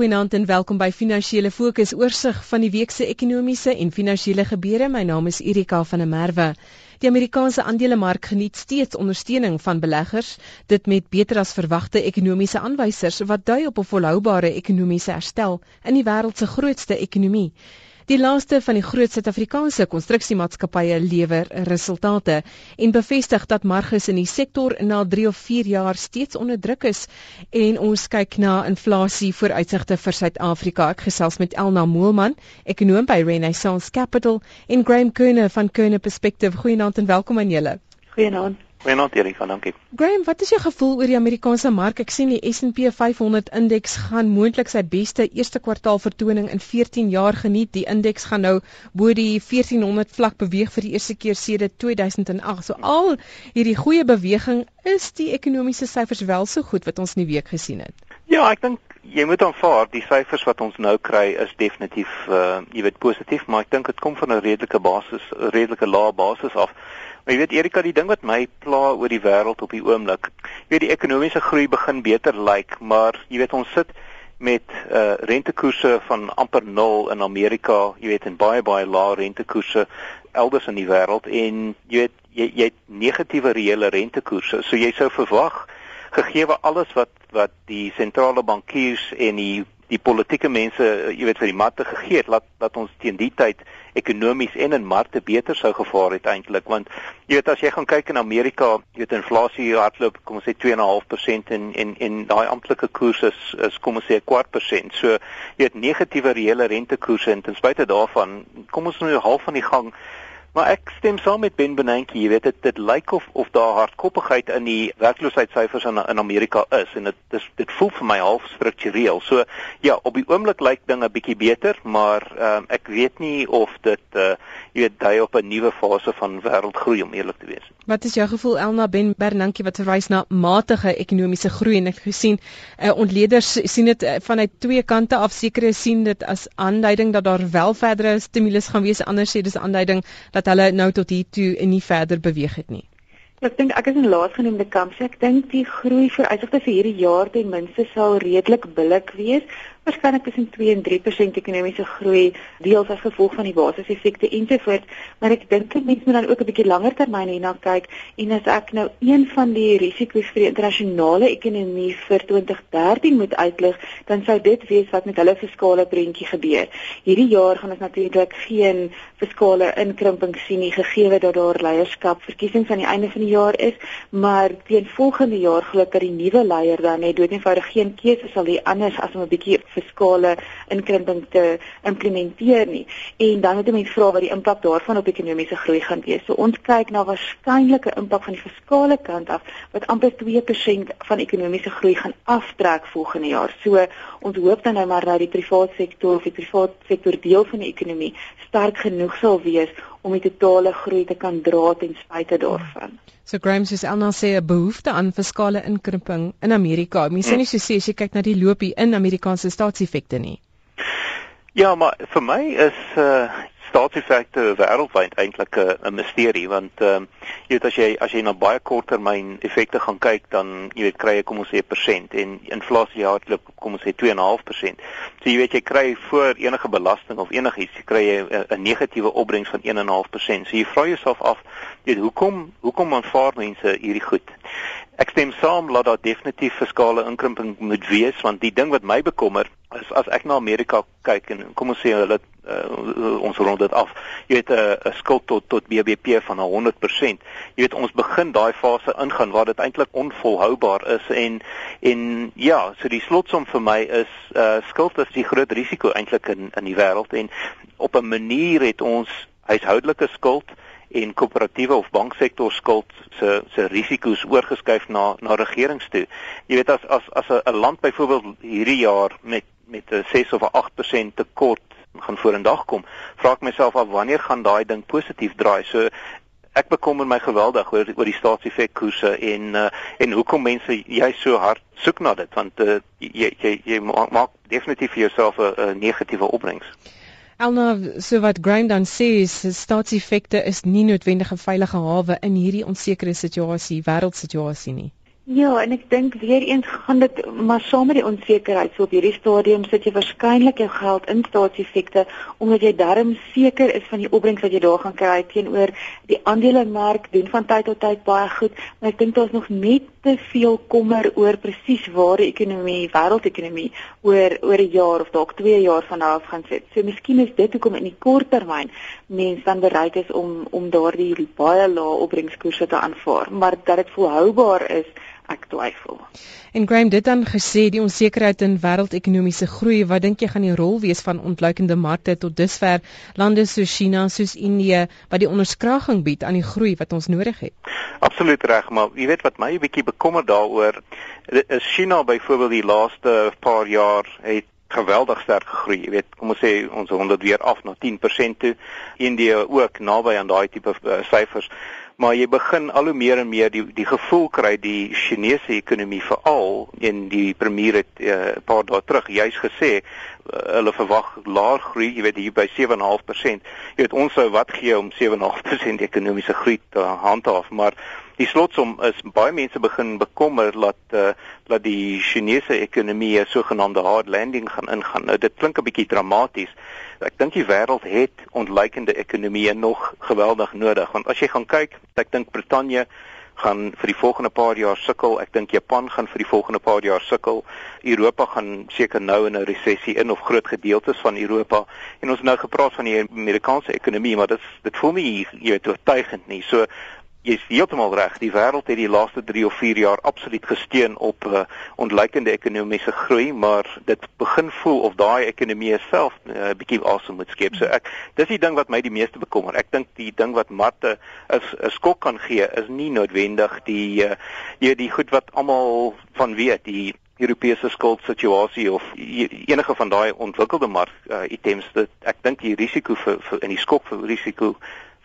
Goeienaand en welkom by Finansiële Fokus oorsig van die week se ekonomiese en finansiële gebeure. My naam is Erika van der Merwe. Die Amerikaanse aandelemark geniet steeds ondersteuning van beleggers, dit met beter as verwagte ekonomiese aanwysers wat dui op 'n volhoubare ekonomiese herstel in die wêreld se grootste ekonomie. Die laaste van die groot Suid-Afrikaanse konstruksiemaatskappye lewer resultate en bevestig dat marges in die sektor na 3 of 4 jaar steeds onder druk is en ons kyk na inflasie vooruitsigte vir Suid-Afrika. Ek gesels met Elna Moelman, ekonoom by Renaissance Capital en Graham Kerner van Kerner Perspective. Goeienaand en welkom aan julle. Goeienaand. Goeienaand Erika, dankie. Graham, wat is jou gevoel oor die Amerikaanse mark? Ek sien die S&P 500 indeks gaan moontlik sy beste eerste kwartaal vertoning in 14 jaar geniet. Die indeks gaan nou bo die 1400 vlak beweeg vir die eerste keer sedert 2008. So al hierdie goeie beweging is die ekonomiese syfers wel so goed wat ons in die week gesien het. Ja, ek dink jy moet aanvaar die syfers wat ons nou kry is definitief uh jy weet positief, maar ek dink dit kom van 'n redelike basis, redelike lae basis af. Maar jy weet Erika, die ding wat my pla oor die wêreld op die oomblik, jy weet die ekonomiese groei begin beter lyk, like, maar jy weet ons sit met uh rentekoerse van amper 0 in Amerika, jy weet en baie baie lae rentekoerse elders in die wêreld en jy weet jy jy het negatiewe reële rentekoerse. So jy sou verwag gegee alles wat wat die sentrale bankiers en die die politieke mense, jy weet vir die matte gegee het, laat dat ons teen die tyd ekonomies en in markte beter sou gevaar het eintlik want jy weet as jy gaan kyk in Amerika jy weet inflasie hardloop kom ons sê 2.5% en en en daai amptelike koers is is kom ons sê 'n kwart persent so jy weet negatiewe reële rentekoerse en ten spyte daarvan kom ons nou half van die gang Maar ek stem saam met Ben Bernanke, jy weet dit dit lyk of of daar hardkoppigheid in die werkloosheidssyfers in in Amerika is en dit dis dit voel vir my half struktureel. So ja, op die oomblik lyk dinge bietjie beter, maar um, ek weet nie of dit uh, jy weet dui op 'n nuwe fase van wêreldgroei om eerlik te wees. Wat is jou gevoel Elna Ben Bernanke wat verwys na matige ekonomiese groei en ek gesien uh, ontleeders sien dit uh, vanuit twee kante af sekere sien dit as aanduiding dat daar wel verdere stimulus gaan wees, ander sê dis aanduiding dat dat hulle nou tot hier toe en nie verder beweeg het nie. Ek dink ek is in laasgenoemde kamp. Ek dink die groei vir uitsigte vir hierdie jaar ten minste sal redelik billik wees waarskynlik tussen 2 en 3% ekonomiese groei deels as gevolg van die basiseffekte ensovoorts, maar ek dink mense moet dan ook 'n bietjie langer termyn hierna kyk en as ek nou een van die risiko's vir die internasionale ekonomie vir 2013 moet uitlig, dan sou dit wees wat met hulle fiskale prentjie gebeur. Hierdie jaar gaan ons natuurlik geen fiskale inkrimping sien nie gegee dat daar leierskap verkiesings aan die einde van die jaar is, maar teen volgende jaar glo ek dat die nuwe leier dan net doodnoodig geen keuse sal hê anders as om 'n bietjie fiskale inkrimping te implementeer nie. En dan moet mense vra wat die impak daarvan op ekonomiese groei gaan wees. So ons kyk na waarskynlike impak van die fiskale kant af wat amper 2% van ekonomiese groei gaan aftrek volgende jaar. So ons hoop dan nou maar dat die private sektor of die private sektor deel van die ekonomie sterk genoeg sal wees om die totale groei te kan dra ten spyte daarvan. So Graham sê Elna sê 'n behoefte aan fiskale inkrimping in Amerika. Mense sê nie so sê as jy kyk na die loopie in Amerikaanse staatseffekte nie. Ja, maar vir my is uh staatseffekte wêreldwyd eintlik 'n uh, misterie want ehm uh, jy weet as jy as jy na baie korttermyn effekte gaan kyk dan jy weet kry jy kom ons sê 'n persent en inflasie hardloop kom ons sê 2.5%. So jy weet jy kry voor enige belasting of enigiets jy kry jy 'n negatiewe opbrengs van 1.5%. So jy vra jouself af jy weet hoekom hoekom aanvaar mense hierdie goed? Ek stem saam dat daar definitief fiskale inkrimping moet wees want die ding wat my bekommer is as ek na Amerika kyk en kom ons sê hulle uh, ons rond dit af. Jy weet 'n uh, skuld tot tot BBP van 100%. Jy weet ons begin daai fase ingaan waar dit eintlik onvolhoubaar is en en ja, so die slotsom vir my is uh skuld is die groot risiko eintlik in in die wêreld en op 'n manier het ons huishoudelike skuld en koöperatiewe of banksektor skuld se se risiko's oorgeskuif na na regerings toe. Jy weet as as as 'n land byvoorbeeld hierdie jaar met met 'n 6 of 'n 8% tekort gaan vorendag kom, vra ek myself af wanneer gaan daai ding positief draai. So ek bekommer my geweldig oor oor die staatseffekkoerse en uh, en hoekom mense jy so hard soek na dit want uh, jy jy jy maak definitief vir jouself 'n negatiewe opbrengs. Elna, so wat Graham dan sê is staatseffekte is nie noodwendig 'n veilige hawe in hierdie onsekere situasie, wêreldsituasie nie. Ja, en ek dink weer eens gaan dit maar saam met die onsekerheid. So op hierdie stadium sit jy waarskynlik jou geld in staatseffekte omdat jy darm seker is van die opbrengs wat jy daar gaan kry teenoor die aandelemark doen van tyd tot tyd baie goed, maar ek dink daar's nog net te veel kommer oor presies waar die ekonomie, wêreldekonomie oor oor 'n jaar of dalk 2 jaar van nou af gaan sit. So miskien is dit hoekom in die kort termyn mense dan bereid is om om daardie baie lae opbrengskoerse te aanvaar, maar dat dit volhoubaar is ek twyfel. En Graham dit dan gesê die onsekerheid in wêreldekonomiese groei, wat dink jy gaan die rol wees van ontluikende markte tot dusver lande soos China, soos Indië wat die onderskraging bied aan die groei wat ons nodig het? Absoluut reg, maar jy weet wat my 'n bietjie bekommer daaroor is China byvoorbeeld die laaste paar jaar het geweldig sterk gegroei. Jy weet, kom ons sê ons het weer af na 10% toe. Indië ook naby aan daai tipe uh, syfers maar jy begin al hoe meer en meer die die gevoel kry die Chinese ekonomie veral en die premier het eh, 'n uh, paar dae terug juis gesê uh, hulle verwag laer groei, jy weet hier by 7.5%. Jy weet ons sou wat gee om 7.5% ekonomiese groei te handhaaf, maar die slotsom is baie mense begin bekommer dat uh, dat die Chinese ekonomie 'n sogenaamde hard landing gaan ingaan. Nou dit klink 'n bietjie dramaties. Ek dink die wêreld het ontleikende ekonomieë nog geweldig nodig want as jy gaan kyk, ek dink Brittanje gaan vir die volgende paar jaar sukkel. Ek dink Japan gaan vir die volgende paar jaar sukkel. Europa gaan seker nou in 'n resessie in of groot gedeeltes van Europa. En ons nou gepraat van die Amerikaanse ekonomie, maar dit dit voel my jy weet oortuigend nie. So Jy is heeltemal reg. Die wêreld het die laaste 3 of 4 jaar absoluut gesteun op uh, ontleikende ekonomiese groei, maar dit begin voel of daai ekonomie self 'n uh, bietjie asem moet skep. So ek dis die ding wat my die meeste bekommer. Ek dink die ding wat Marte is 'n skok kan gee is nie noodwendig die uh, jy die goed wat almal van weet, die Europese skuldsituasie of enige van daai ontwikkelde mark uh, items dit ek dink die risiko vir, vir in die skok vir risiko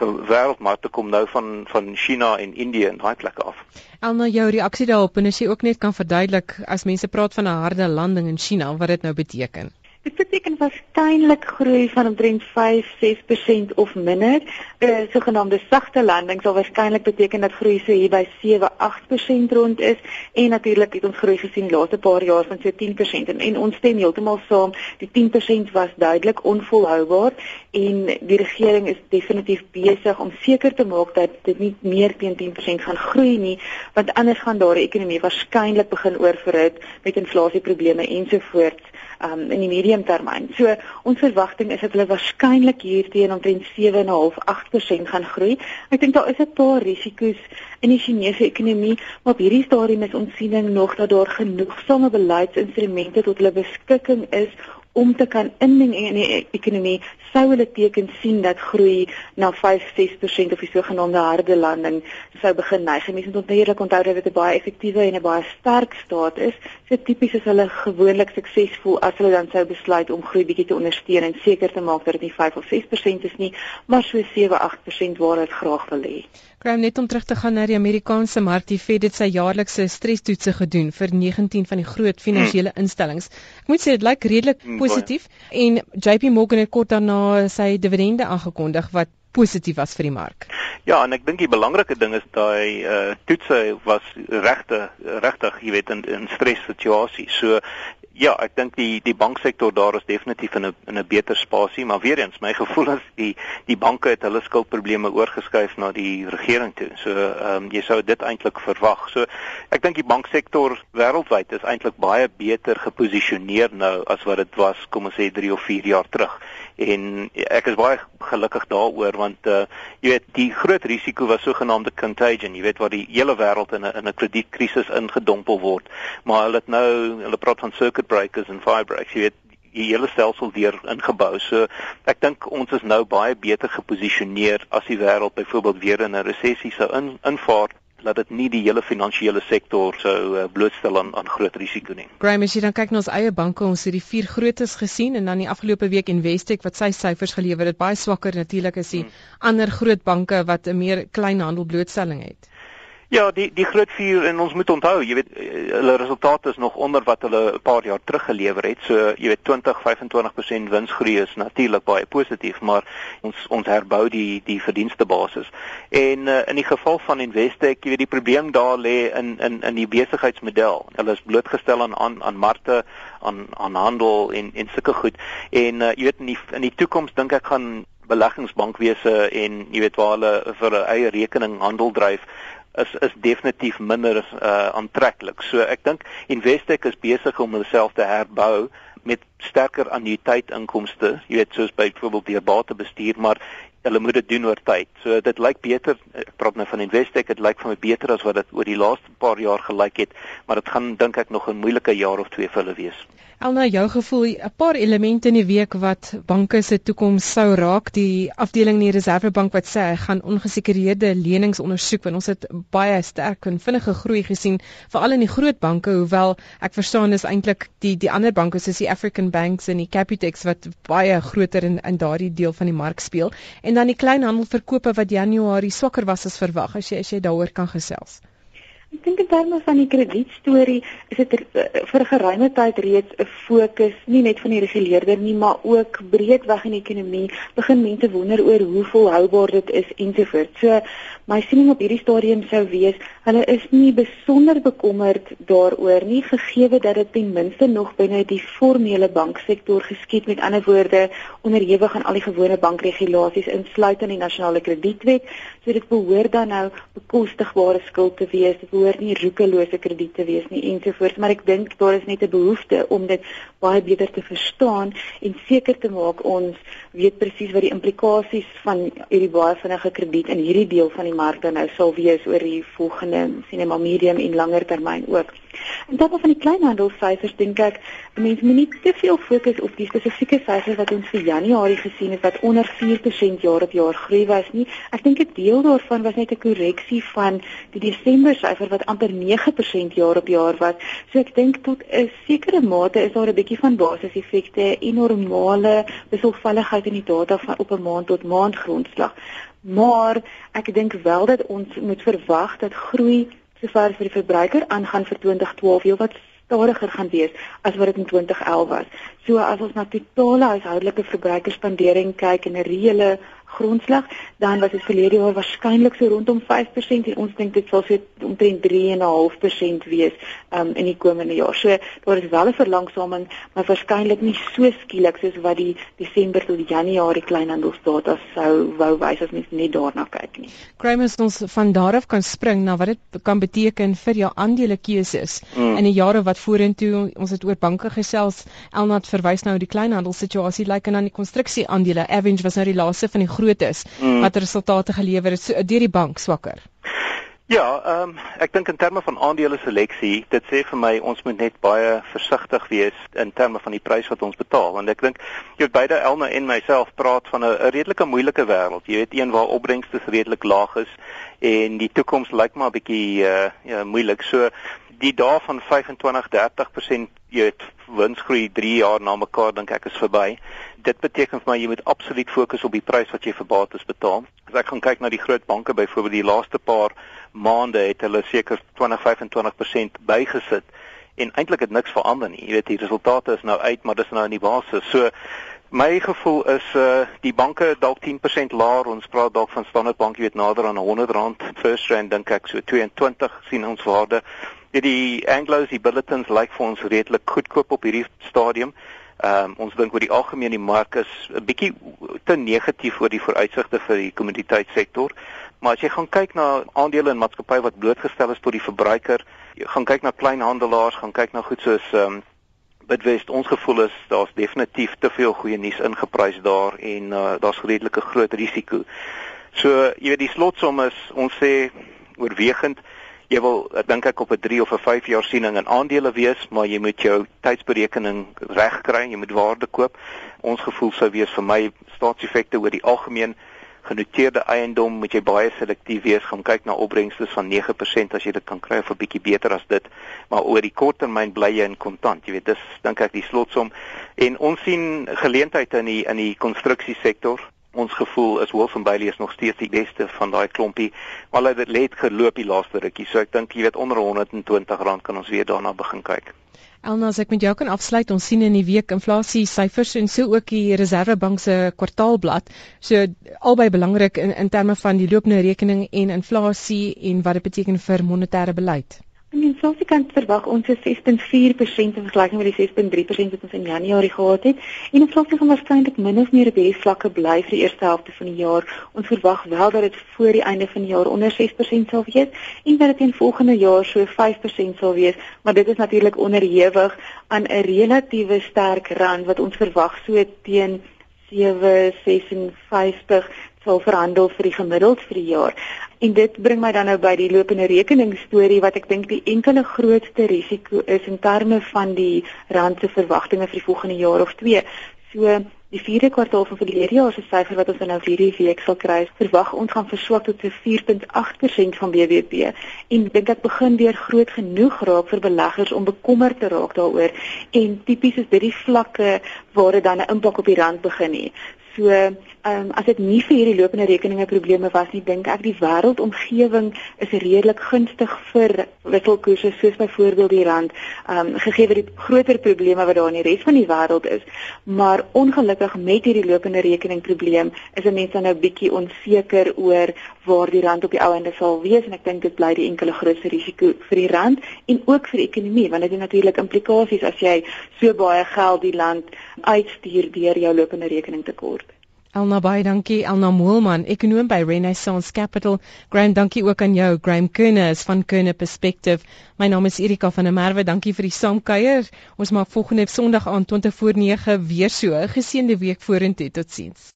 vir wêreldmarkte kom nou van van China en Indië en daai plekke af. Elna jou reaksie daarop en as jy ook net kan verduidelik as mense praat van 'n harde landing in China wat dit nou beteken. Dit beteken waarskynlik groei van omtrent 5-6% of minder. 'n uh, Sogenaamde sagte landing sal waarskynlik beteken dat groei so hier by 7-8% rond is. En natuurlik het ons groei gesien die laaste paar jaar van so 10% en, en ons stem heeltemal saam. Die 10% was duidelik onvolhoubaar. En die regering is definitief besig om seker te maak dat dit nie meer teen 10% gaan groei nie, want anders gaan daar die ekonomie waarskynlik begin oorverhit met inflasieprobleme ensovoorts um, in die medium termyn. So ons verwagting is dat hulle waarskynlik hier teen omtrent 7.5-8% gaan groei. Ek dink daar is 'n paar risiko's in die Chinese ekonomie, maar op hierdie stadium is ons siening nog dat daar genoegsame beleidsinstrumente tot hulle beskikking is om te kan inding in die ekonomie sou hulle teken sien dat groei na 5-6% of die sogenaamde harde landing sou begin neig. Mense moet natuurlik onthou dat dit 'n baie effektiewe en 'n baie sterk staat is. So tipies is hulle gewoonlik suksesvol as hulle dan sou besluit om groei bietjie te ondersteun en seker te maak dat dit nie 5 of 6% is nie, maar so 7-8% waar dit graag wil hê. Graham net om terug te gaan na die Amerikaanse mark, die Fed het sy jaarlikse stresstoetse gedoen vir 19 van die groot finansiële hmm. instellings. Ek moet sê dit lyk redelik hmm, positief en JP Morgan het kort daarna sy dividende aangekondig wat positief was vir die mark. Ja, en ek dink die belangrike ding is daai uh toetse was regte regtig, jy weet in in stressituasies. So ja, ek dink die die banksektor daar is definitief in 'n in 'n beter spasie, maar weer eens, my gevoel is die die banke het hulle skuldprobleme oorgeskuif na die regering toe. So ehm um, jy sou dit eintlik verwag. So ek dink die banksektor wêreldwyd is eintlik baie beter geposisioneer nou as wat dit was kom ons sê 3 of 4 jaar terug. En ek is baie gelukkig daaroor want uh jy weet die groot risiko was sogenaamde contagion, jy weet waar die hele wêreld in 'n in 'n kredietkrisis ingedompel word. Maar hulle het nou hulle praat van circuit breakers en fire breaks. Jy weet die hele stelsel deur ingebou. So ek dink ons is nou baie beter geposisioneer as die wêreld byvoorbeeld weer in 'n resessie sou in invaar dat dit nie die hele finansiële sektor sou uh, blootstel aan aan groot risiko nie. Graham, as jy dan kyk na ons eie banke, ons het die vier grootes gesien en dan die afgelope week Investec wat sy syfers gelewer het, baie swakker natuurlik as die hmm. ander groot banke wat 'n meer kleinhandel blootstelling het. Ja, die die groot vier en ons moet onthou, jy weet eh, hulle resultate is nog onder wat hulle 'n paar jaar terug gelewer het. So jy weet 20-25% winsgroei is natuurlik baie positief, maar ons ons herbou die die verdienste basis. En uh, in die geval van Investec, jy weet die probleem daar lê in in in die besigheidsmodel. Hulle is blootgestel aan aan aan markte aan aan handel en en sulke goed. En uh, jy weet in die in die toekoms dink ek gaan beleggingsbankwese en jy weet waar hulle vir 'n eie rekening handel dryf is is definitief minder uh, aantreklik. So ek dink Investec is besig om homself te herbou met sterker annuïteitinkomste, jy weet soos byvoorbeeld deur batebestuur, maar hulle moet dit doen oor tyd. So dit lyk beter, ek praat nou van Investec, dit lyk vir my beter as wat dit oor die laaste paar jaar gelyk het, maar dit gaan dink ek nog 'n moeilike jaar of twee vir hulle wees. Elna, jou gevoel 'n paar elemente in die week wat banke se toekoms sou raak, die afdeling in die Reservebank wat sê hy gaan ongesekerede lenings ondersoek want ons het baie sterk en vinnige groei gesien veral in die groot banke, hoewel ek verstaan is eintlik die die ander banke soos die African Banks en die Capitex wat baie groter in in daardie deel van die mark speel en dan die kleinhandelverkope wat Januarie swakker was as verwag as jy as jy daaroor kan gesels. Ek dink in terme van die kredietstorie is dit er, uh, vir 'n geruime tyd reeds 'n fokus nie net van die reguleerder nie, maar ook breedweg in die ekonomie begin mense wonder oor hoe volhoubaar dit is ensovoorts. So my siening op hierdie stadium sou wees, hulle is nie besonder bekommerd daaroor nie gegee dat dit ten minste nog binne die formele banksektor geskied met ander woorde onderhewig aan al die gewone bankregulasies insluitend die nasionale kredietwet. So dit behoort dan nou bekostigbare skuld te wees. Dit behoort nie roekelose krediete te wees nie ensovoorts, maar ek dink daar is net 'n behoefte om dit baie beter te verstaan en seker te maak ons weet presies wat die implikasies van hierdie baie vinnige krediet in hierdie deel van die mark dan nou sal wees oor die volgende sien net maar medium en langer termyn ook. En dan van die kleinhandelsyfers dink ek mense moet nie te veel fokus op die spesifieke syfers wat ons vir Januarie gesien het wat onder 4% jaar op jaar groei was nie. Ek dink 'n deel daarvan was net 'n korreksie van die Desember syfer wat amper 9% jaar op jaar was. So ek dink tot 'n sekere mate is daar 'n bietjie van basiseffekte en normale wisselvalligheid in die data van op 'n maand tot maand grondslag. Maar ek dink wel dat ons moet verwag dat groei sover vir die verbruiker aangaan vir 2012 heel wat stadiger gaan wees as wat dit in 2011 was. So as ons na totale huishoudelike verbruikersspandering kyk en 'n reële grondslag, dan was dit verlede jaar waarskynlik so rondom 5% en ons dink dit sal so omtrent 3.5% wees um, in die komende jaar. So daar is wel 'n verlangsaming, maar waarskynlik nie so skielik soos wat die Desember tot Januarie kleinhandelsdata sou wou wys as mens net daarna kyk nie. Krymers ons van daar af kan spring na wat dit kan beteken vir jou aandelekeuses mm. in die jare wat vorentoe ons het oor banke gesels. Elnat verwys nou die kleinhandelssituasie lyk like, en dan die konstruksie aandele. Avenge was nou die laaste van die groot is mm. wat resultate gelewer het so, deur die bank swakker. Ja, ehm um, ek dink in terme van aandele seleksie, dit sê vir my ons moet net baie versigtig wees in terme van die prys wat ons betaal want ek dink jy weet beide Elna en myself praat van 'n redelike moeilike wêreld. Jy weet een waar opbrengste redelik laag is en die toekoms lyk maar 'n bietjie uh ja moeilik. So die dae van 25 30% jy weet winsgroei 3 jaar na mekaar dink ek is verby dit beteken vir my jy moet absoluut fokus op die prys wat jy vir bates betaal. As ek gaan kyk na die groot banke byvoorbeeld die laaste paar maande het hulle seker 20-25% bygesit en eintlik het niks verander nie. Jy weet die resultate is nou uit, maar dis nou in die basis. So my gevoel is uh die banke dalk 10% laer. Ons praat dalk van Standard Bank, jy weet nader aan R100 first rand dink ek so 22 sien ons waarde. Die Anglos, die bulletins lyk like vir ons redelik goedkoop op hierdie stadium. Ehm um, ons dink oor die algemeen die mark is 'n bietjie te negatief oor die vooruitsigte vir die kommoditeitsektor. Maar as jy gaan kyk na aandele in maatskappye wat blootgestel is tot die verbruiker, gaan kyk na kleinhandelaars, gaan kyk na goed soos ehm um, Bidwest, ons gevoel is daar's definitief te veel goeie nuus ingeprys daar en uh, daar's redelike groot risiko. So, jy weet die slotsom is ons sê oorwegend jy wil ek dink ek op 'n 3 of 'n 5 jaar siening in aandele wees, maar jy moet jou tydsberekening regkry, jy moet waarde koop. Ons gevoel sou wees vir my staatseffekte oor die algemeen genoteerde eiendom moet jy baie selektief wees om kyk na opbrengste van 9% as jy dit kan kry of 'n bietjie beter as dit. Maar oor die korttermyn bly jy in kontant jy weet dis dink ek die slotsom. En ons sien geleenthede in die in die konstruksiesektor ons gevoel is Wolf and Bailey is nog steeds die beste van daai klompie, maar hulle het net geloop die laaste rukkie. So ek dink jy weet onder R120 kan ons weer daarna begin kyk. Elna, as ek met jou kan afsluit, ons sien in die week inflasie syfers en so ook die Reserwebank se kwartaalblad. So albei belangrik in in terme van die lopende rekening en inflasie en wat dit beteken vir monetêre beleid. Aan die inflasiekant verwag ons 'n 6.4% in vergelyking met die 6.3% wat ons in Januarie gehad het. En inflasie gaan waarskynlik min of meer op hierdie vlakke bly vir die eerste helfte van die jaar. Ons verwag wel dat dit voor die einde van die jaar onder 6% sal wees en dat dit in volgende jaar so 5% sal wees, maar dit is natuurlik onderhewig aan 'n relatiewe sterk rand wat ons verwag so teen 7.56 sal verhandel vir die gemiddeld vir die jaar. En dit bring my dan nou by die lopende rekening storie wat ek dink die enkele grootste risiko is in terme van die rand se verwagtinge vir die volgende jaar of twee. So die vierde kwartaal van verlede jaar se syfer wat ons nou hierdie week sal kry, verwag ons gaan verswak tot 4.8% van BBP. En dink ek begin weer groot genoeg raak vir beleggers om bekommerd te raak daaroor en tipies is dit die vlakke waar dit dan 'n impak op die rand begin hê. So, ehm um, as dit nie vir hierdie lopende rekeninge probleme was nie, dink ek die wêreldomgewing is redelik gunstig vir wisselkoerse soos byvoorbeeld die rand, ehm um, gegee die groter probleme wat daar in die res van die wêreld is. Maar ongelukkig met hierdie lopende rekening probleem is mense nou bietjie onseker oor waar die rand op die ou ende sal wees en ek dink dit bly die enkele grootste risiko vir die rand en ook vir die ekonomie want dit het natuurlik implikasies as jy so baie geld die land uitstuur deur jou lopende rekening te kort. Elna baie dankie Elna Moelman, ekonom by Renaissance Capital. Graham, dankie ook aan jou. Graham Kerner is van Kerner Perspective. My naam is Erika van der Merwe. Dankie vir die saamkuier. Ons maak volgende Sondag aan 20 voor 9 weer so geseënde week vorentoe. Totsiens.